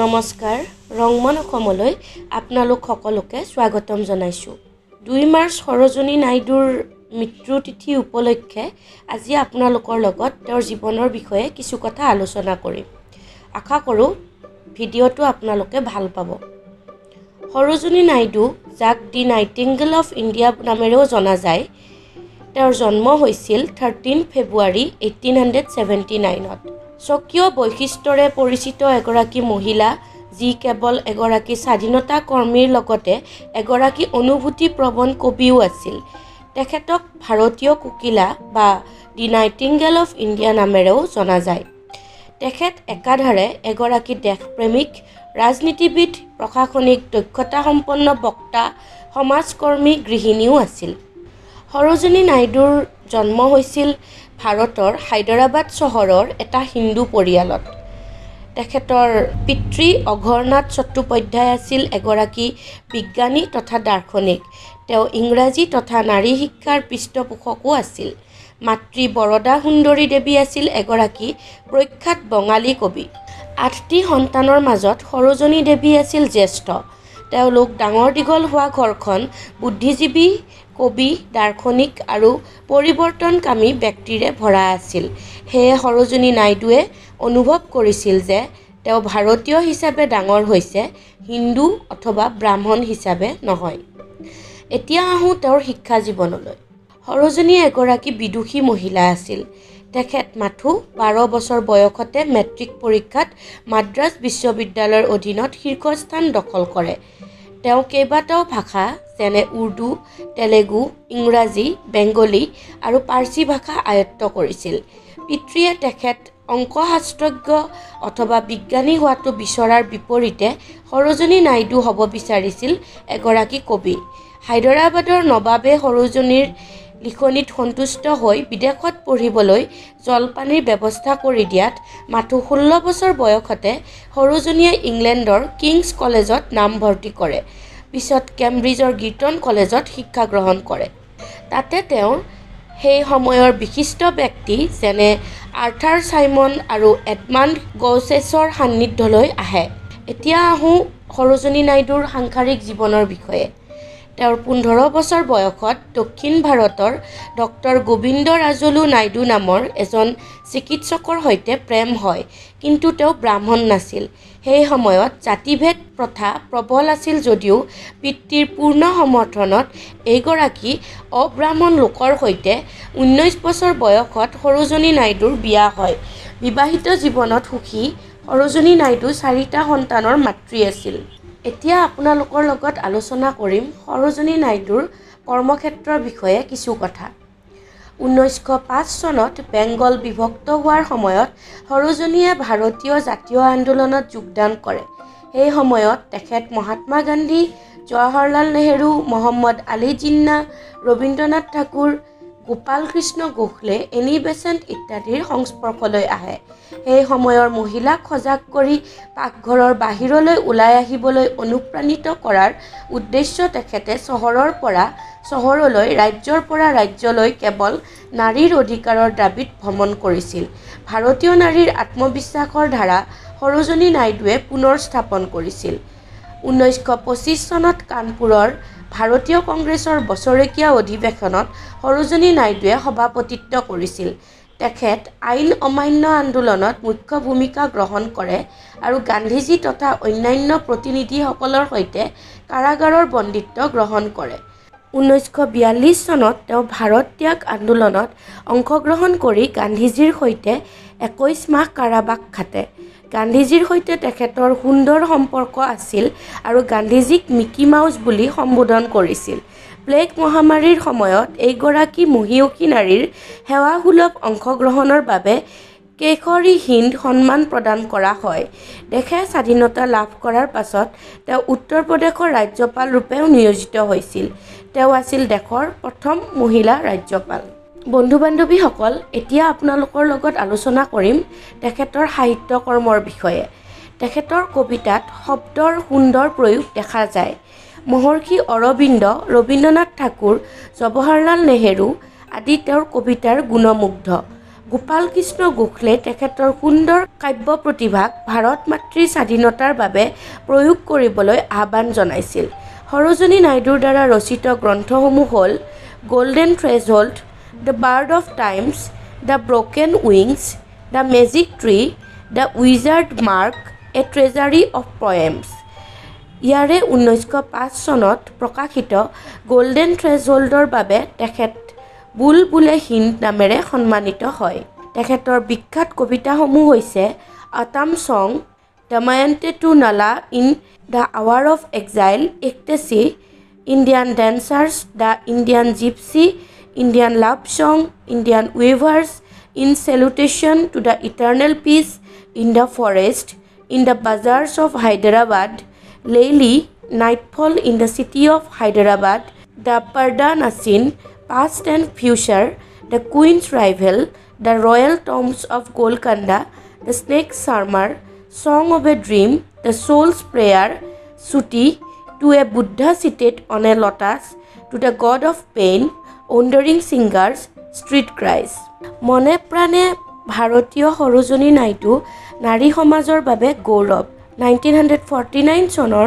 নমস্কাৰ ৰংমন অসমলৈ আপোনালোক সকলোকে স্বাগতম জনাইছোঁ দুই মাৰ্চ সৰোজনী নাইডুৰ মৃত্যু তিথি উপলক্ষে আজি আপোনালোকৰ লগত তেওঁৰ জীৱনৰ বিষয়ে কিছু কথা আলোচনা কৰিম আশা কৰোঁ ভিডিঅ'টো আপোনালোকে ভাল পাব সৰোজনী নাইডু যাক দি নাইটিংগেল অফ ইণ্ডিয়া নামেৰেও জনা যায় তেওঁৰ জন্ম হৈছিল thirteen February eighteen hundred seventy নাইনত স্বকীয় বৈশিষ্ট্যৰে পৰিচিত এগৰাকী মহিলা যি কেৱল এগৰাকী স্বাধীনতা কৰ্মীৰ লগতে এগৰাকী অনুভূতি প্ৰৱণ কবিও আছিল তেখেতক ভাৰতীয় কোকিলা বা দি নাইটিংগেল অৱ ইণ্ডিয়া নামেৰেও জনা যায় তেখেত একাধাৰে এগৰাকী দেশপ্ৰেমিক ৰাজনীতিবিদ প্ৰশাসনিক দক্ষতাসম্পন্ন বক্তা সমাজকৰ্মী গৃহিণীও আছিল সৰোজিনী নাইডুৰ জন্ম হৈছিল ভাৰতৰ হায়দৰাবাদ চহৰৰ এটা হিন্দু পৰিয়ালত তেখেতৰ পিতৃ অঘৰনাথ চট্টোপাধ্যায় আছিল এগৰাকী বিজ্ঞানী তথা দাৰ্শনিক তেওঁ ইংৰাজী তথা নাৰী শিক্ষাৰ পৃষ্ঠপোষকো আছিল মাতৃ বৰদা সুন্দৰী দেৱী আছিল এগৰাকী প্ৰখ্যাত বঙালী কবি আঠটি সন্তানৰ মাজত সৰোজনী দেৱী আছিল জ্যেষ্ঠ তেওঁলোক ডাঙৰ দীঘল হোৱা ঘৰখন বুদ্ধিজীৱী কবি দাৰ্শনিক আৰু পৰিৱৰ্তনকামী ব্যক্তিৰে ভৰা আছিল সেয়ে সৰোজিনী নাইডুৱে অনুভৱ কৰিছিল যে তেওঁ ভাৰতীয় হিচাপে ডাঙৰ হৈছে হিন্দু অথবা ব্ৰাহ্মণ হিচাপে নহয় এতিয়া আহোঁ তেওঁৰ শিক্ষা জীৱনলৈ সৰোজিনী এগৰাকী বিদুষী মহিলা আছিল তেখেত মাথো বাৰ বছৰ বয়সতে মেট্ৰিক পৰীক্ষাত মাদ্ৰাছ বিশ্ববিদ্যালয়ৰ অধীনত শীৰ্ষস্থান দখল কৰে তেওঁ কেইবাটাও ভাষা যেনে উৰ্দু তেলেগু ইংৰাজী বেংগলী আৰু পাৰ্চী ভাষা আয়ত্ব কৰিছিল পিতৃয়ে তেখেত অংকশাস্ত্ৰজ্ঞ অথবা বিজ্ঞানী হোৱাটো বিচৰাৰ বিপৰীতে সৰোজনী নাইডু হ'ব বিচাৰিছিল এগৰাকী কবি হায়দৰাবাদৰ নবাবে সৰোজনীৰ লিখনিত সন্তুষ্ট হৈ বিদেশত পঢ়িবলৈ জলপানীৰ ব্যৱস্থা কৰি দিয়াত মাথো ষোল্ল বছৰ বয়সতে সৰুজনীয়ে ইংলেণ্ডৰ কিংছ কলেজত নামভৰ্তি কৰে পিছত কেম্ব্ৰিজৰ গীৰ্তন কলেজত শিক্ষা গ্ৰহণ কৰে তাতে তেওঁৰ সেই সময়ৰ বিশিষ্ট ব্যক্তি যেনে আৰ্থাৰ চাইমন আৰু এডমাণ্ড গৌচেছৰ সান্নিধ্যলৈ আহে এতিয়া আহোঁ সৰোজনী নাইডুৰ সাংসাৰিক জীৱনৰ বিষয়ে তেওঁৰ পোন্ধৰ বছৰ বয়সত দক্ষিণ ভাৰতৰ ডক্টৰ গোবিন্দ ৰাজলু নাইডু নামৰ এজন চিকিৎসকৰ সৈতে প্ৰেম হয় কিন্তু তেওঁ ব্ৰাহ্মণ নাছিল সেই সময়ত জাতিভেদ প্ৰথা প্ৰবল আছিল যদিও পিতৃৰ পূৰ্ণ সমৰ্থনত এইগৰাকী অব্ৰাহ্মণ লোকৰ সৈতে ঊনৈছ বছৰ বয়সত সৰোজনী নাইডুৰ বিয়া হয় বিবাহিত জীৱনত সুখী সৰোজনী নাইডু চাৰিটা সন্তানৰ মাতৃ আছিল এতিয়া আপোনালোকৰ লগত আলোচনা কৰিম সৰোজনী নাইডুৰ কৰ্মক্ষেত্ৰৰ বিষয়ে কিছু কথা ঊনৈছশ পাঁচ চনত বেংগল বিভক্ত হোৱাৰ সময়ত সৰোজনীয়ে ভাৰতীয় জাতীয় আন্দোলনত যোগদান কৰে সেই সময়ত তেখেত মহাত্মা গান্ধী জৱাহৰলাল নেহেৰু মহম্মদ আলি জিন্না ৰবীন্দ্ৰনাথ ঠাকুৰ গোপাল কৃষ্ণ গোখলে এনি বেচেণ্ট ইত্যাদিৰ সংস্পৰ্শলৈ আহে সেই সময়ৰ মহিলাক সজাগ কৰি পাকঘৰৰ বাহিৰলৈ ওলাই আহিবলৈ অনুপ্ৰাণিত কৰাৰ উদ্দেশ্য তেখেতে চহৰৰ পৰা চহৰলৈ ৰাজ্যৰ পৰা ৰাজ্যলৈ কেৱল নাৰীৰ অধিকাৰৰ দাবীত ভ্ৰমণ কৰিছিল ভাৰতীয় নাৰীৰ আত্মবিশ্বাসৰ ধাৰা সৰোজনী নাইডুৱে পুনৰ স্থাপন কৰিছিল ঊনৈছশ পঁচিছ চনত কানপুৰৰ ভাৰতীয় কংগ্ৰেছৰ বছৰেকীয়া অধিৱেশনত সৰোজনী নাইডুৱে সভাপতিত্ব কৰিছিল তেখেত আইন অমান্য আন্দোলনত মুখ্য ভূমিকা গ্ৰহণ কৰে আৰু গান্ধীজী তথা অন্যান্য প্ৰতিনিধিসকলৰ সৈতে কাৰাগাৰৰ বন্দিত্ব গ্ৰহণ কৰে ঊনৈছশ বিয়াল্লিছ চনত তেওঁ ভাৰত ত্যাগ আন্দোলনত অংশগ্ৰহণ কৰি গান্ধীজীৰ সৈতে একৈছ মাহ কাৰাবাস খাটে গান্ধীজীৰ সৈতে তেখেতৰ সুন্দৰ সম্পৰ্ক আছিল আৰু গান্ধীজীক মিকি মাউছ বুলি সম্বোধন কৰিছিল প্লেগ মহামাৰীৰ সময়ত এইগৰাকী মহিয়সী নাৰীৰ সেৱাসুলভ অংশগ্ৰহণৰ বাবে কেশৰী হিন্দ সন্মান প্ৰদান কৰা হয় দেশে স্বাধীনতা লাভ কৰাৰ পাছত তেওঁ উত্তৰ প্ৰদেশৰ ৰাজ্যপাল ৰূপেও নিয়োজিত হৈছিল তেওঁ আছিল দেশৰ প্ৰথম মহিলা ৰাজ্যপাল বন্ধু বান্ধৱীসকল এতিয়া আপোনালোকৰ লগত আলোচনা কৰিম তেখেতৰ সাহিত্য কৰ্মৰ বিষয়ে তেখেতৰ কবিতাত শব্দৰ সুন্দৰ প্ৰয়োগ দেখা যায় মহৰ্ষি অৰবিন্দ ৰবীন্দ্ৰনাথ ঠাকুৰ জৱাহৰলাল নেহেৰু আদি তেওঁৰ কবিতাৰ গুণমুগ্ধ গোপাল কৃষ্ণ গোখলে তেখেতৰ সুন্দৰ কাব্য প্ৰতিভাক ভাৰত মাতৃৰ স্বাধীনতাৰ বাবে প্ৰয়োগ কৰিবলৈ আহ্বান জনাইছিল সৰোজনী নাইডুৰ দ্বাৰা ৰচিত গ্ৰন্থসমূহ হ'ল golden threshold the bird of times, the broken wings, the magic tree, the wizard mark, a treasury of poems. ইয়াৰে ঊনৈছশ পাঁচ চনত প্ৰকাশিত গ'ল্ডেন থ্ৰেছ থ্ৰেজহোল্ডৰ বাবে তেখেত বুল বুলে হিন্দ নামেৰে সন্মানিত হয় তেখেতৰ বিখ্যাত কবিতাসমূহ হৈছে autumn song Damayanti to Nala in the hour of exile ecstasy Indian dancers the Indian gypsy Indian love song, Indian weavers, in salutation to the eternal peace, in the forest, in the bazaars of Hyderabad, Laili, nightfall in the city of Hyderabad, the Parda Nasin, past and future, the queen's rival, the royal tombs of Golconda, the snake charmer, song of a dream, the soul's prayer, Suti, to a Buddha seated on a lotus, to the god of pain, wandering singers street cries মনে প্ৰাণে ভাৰতীয় সৰোজনী নাইটো নাৰী সমাজৰ বাবে গৌৰৱ nineteen hundred forty nine চনৰ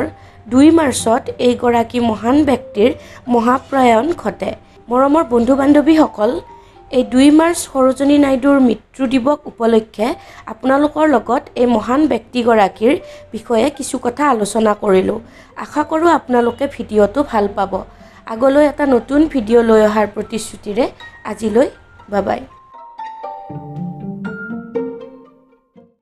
দুই মাৰ্চত এইগৰাকী মহান ব্যক্তিৰ মহাপ্ৰয়ণ ঘটে মৰমৰ বন্ধু বান্ধৱীসকল এই দুই মাৰ্চ সৰোজনী নাইডুৰ মৃত্যু দিৱস উপলক্ষে আপোনালোকৰ লগত এই মহান ব্যক্তিগৰাকীৰ বিষয়ে কিছু কথা আলোচনা কৰিলোঁ আশা কৰোঁ আপোনালোকে ভিডিঅ'টো ভাল পাব আগলৈ এটা নতুন ভিডিঅ' লৈ অহাৰ প্ৰতিশ্ৰুতিৰে আজিলৈ বাবাই